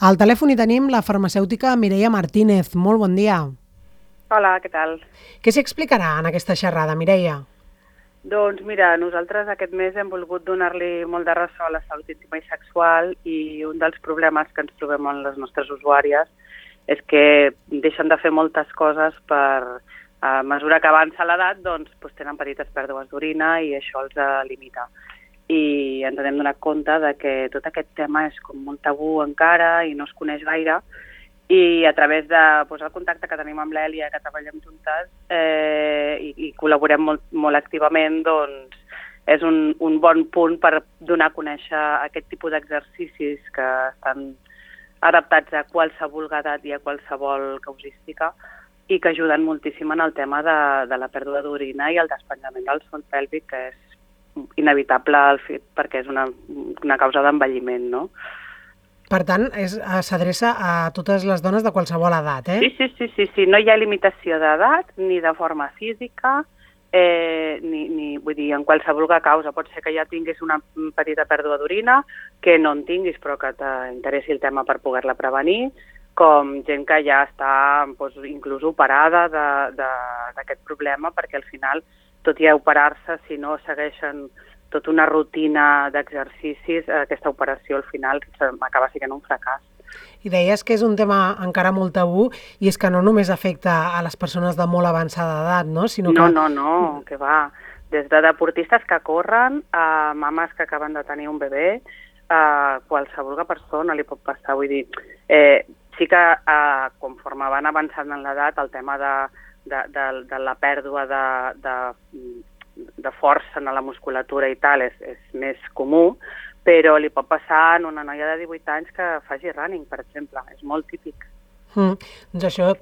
Al telèfon hi tenim la farmacèutica Mireia Martínez. Molt bon dia. Hola, què tal? Què s'explicarà en aquesta xerrada, Mireia? Doncs mira, nosaltres aquest mes hem volgut donar-li molt de ressò a la salut íntima i sexual i un dels problemes que ens trobem amb les nostres usuàries és que deixen de fer moltes coses per, a mesura que avança l'edat, doncs, doncs tenen petites pèrdues d'orina i això els limita. I ens hem donat compte de que tot aquest tema és com molt tabú encara i no es coneix gaire. I a través de pues, el contacte que tenim amb l'Èlia, que treballem juntes eh, i, i col·laborem molt, molt activament, doncs és un, un bon punt per donar a conèixer aquest tipus d'exercicis que estan adaptats a qualsevol edat i a qualsevol causística i que ajuden moltíssim en el tema de, de la pèrdua d'orina i el despenjament del sol pèlvic, que és inevitable al fet perquè és una, una causa d'envelliment, no? Per tant, eh, s'adreça a totes les dones de qualsevol edat, eh? Sí, sí, sí, sí, sí. no hi ha limitació d'edat ni de forma física, eh, ni, ni, vull dir, en qualsevol causa. Pot ser que ja tinguis una petita pèrdua d'orina, que no en tinguis però que t'interessi el tema per poder-la prevenir, com gent que ja està doncs, inclús operada d'aquest problema, perquè al final, tot i operar-se, si no segueixen tota una rutina d'exercicis, aquesta operació al final acaba sent un fracàs. I deies que és un tema encara molt tabú i és que no només afecta a les persones de molt avançada edat, no? Sinó que... No, no, no, que va. Des de deportistes que corren a mames que acaben de tenir un bebè, a qualsevol persona li pot passar. Vull dir, eh, sí que eh, conforme van avançant en l'edat, el tema de, de, de, de la pèrdua de, de de força en la musculatura i tal és, és més comú, però li pot passar en una noia de 18 anys que faci running, per exemple. És molt típic. Mm, doncs això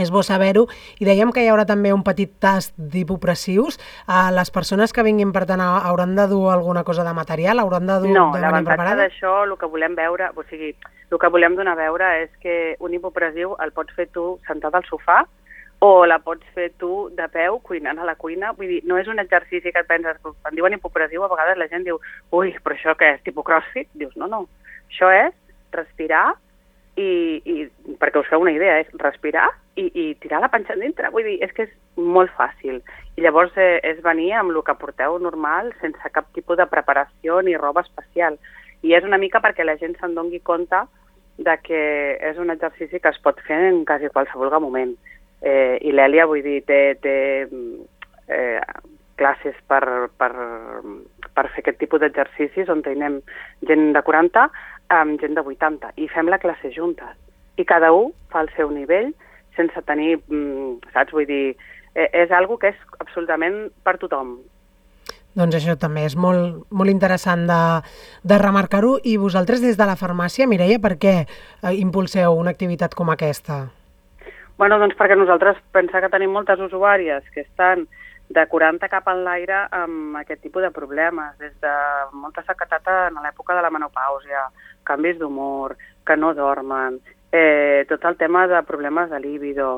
és bo saber-ho. I dèiem que hi haurà també un petit tast d'hipopressius. Uh, les persones que vinguin, per tant, hauran de dur alguna cosa de material? Hauran de dur no, l'avantatge d'això, el que volem veure, o sigui, el que volem donar a veure és que un hipopressiu el pots fer tu sentat al sofà o la pots fer tu de peu cuinant a la cuina. Vull dir, no és un exercici que et penses, quan diuen hipopressiu, a vegades la gent diu, ui, però això què és, tipus crossfit? Dius, no, no, això és respirar i, i perquè us feu una idea, és respirar i, i tirar la panxa dintre. Vull dir, és que és molt fàcil. I llavors eh, és venir amb el que porteu normal, sense cap tipus de preparació ni roba especial. I és una mica perquè la gent se'n dongui compte de que és un exercici que es pot fer en quasi qualsevol moment eh, i l'Èlia, vull dir, té, té eh, classes per, per, per fer aquest tipus d'exercicis on tenim gent de 40 amb gent de 80 i fem la classe juntes. I cada un fa el seu nivell sense tenir, mm, saps, vull dir, eh, és algo que és absolutament per tothom. Doncs això també és molt, molt interessant de, de remarcar-ho. I vosaltres des de la farmàcia, Mireia, per què eh, impulseu una activitat com aquesta? Bueno, doncs perquè nosaltres pensar que tenim moltes usuàries que estan de 40 cap en l'aire amb aquest tipus de problemes, des de molta sequetat en l'època de la menopàusia, canvis d'humor, que no dormen, eh, tot el tema de problemes de líbido,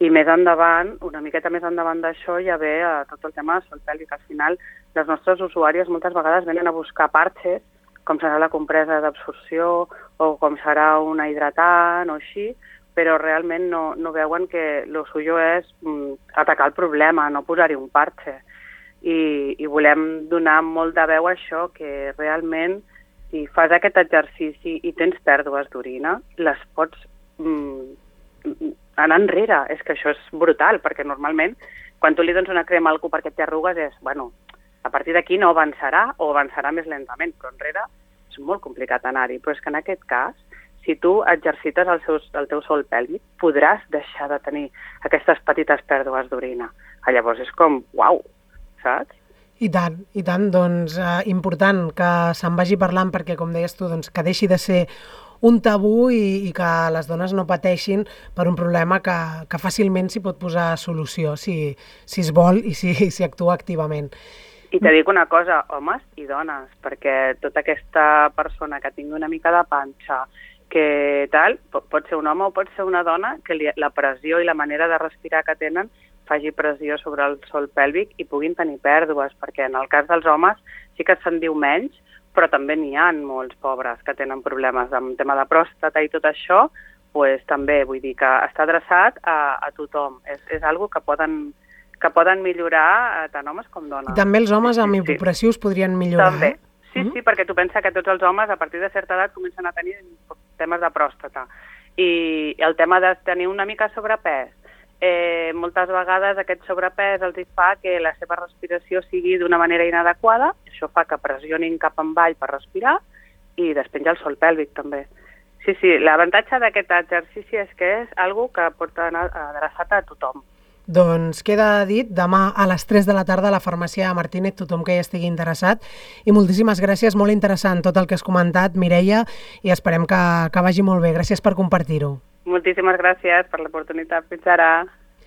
i més endavant, una miqueta més endavant d'això, ja ve eh, tot el tema de sol pèlvic. Al final, les nostres usuàries moltes vegades venen a buscar parxes, com serà la compresa d'absorció o com serà una hidratant o així, però realment no, no veuen que el suyo és mm, atacar el problema, no posar-hi un parche. I, I volem donar molt de veu a això, que realment si fas aquest exercici i tens pèrdues d'orina, les pots mm, anar enrere. És que això és brutal, perquè normalment quan tu li dones una crema al cul perquè té arrugues és, bueno, a partir d'aquí no avançarà o avançarà més lentament, però enrere és molt complicat anar-hi. Però és que en aquest cas si tu exercites el, seus, el teu sol pèlvic, podràs deixar de tenir aquestes petites pèrdues d'orina. Llavors és com, uau, saps? I tant, i tant, doncs eh, important que se'n vagi parlant perquè, com deies tu, doncs, que deixi de ser un tabú i, i que les dones no pateixin per un problema que, que fàcilment s'hi pot posar solució si, si es vol i si, si actua activament. I te dic una cosa, homes i dones, perquè tota aquesta persona que tingui una mica de panxa que tal, pot ser un home o pot ser una dona, que li, la pressió i la manera de respirar que tenen faci pressió sobre el sol pèlvic i puguin tenir pèrdues, perquè en el cas dels homes sí que se'n diu menys, però també n'hi ha molts pobres que tenen problemes amb tema de pròstata i tot això, pues, també vull dir que està adreçat a, a tothom. És, és algo que poden, que poden millorar eh, tant homes com dones. I també els homes amb Sí, sí. podrien millorar, També. eh? Sí, Mm. sí, perquè tu pensa que tots els homes a partir de certa edat comencen a tenir temes de pròstata. I el tema de tenir una mica sobrepès, eh, moltes vegades aquest sobrepès els fa que la seva respiració sigui d'una manera inadequada, això fa que pressionin cap avall per respirar i despenja el sol pèlvic també. Sí, sí, l'avantatge d'aquest exercici és que és algo que pot anar adreçat a tothom. Doncs queda dit, demà a les 3 de la tarda a la farmàcia Martínez, tothom que hi estigui interessat. I moltíssimes gràcies, molt interessant tot el que has comentat, Mireia, i esperem que, que vagi molt bé. Gràcies per compartir-ho. Moltíssimes gràcies per l'oportunitat. Fins ara.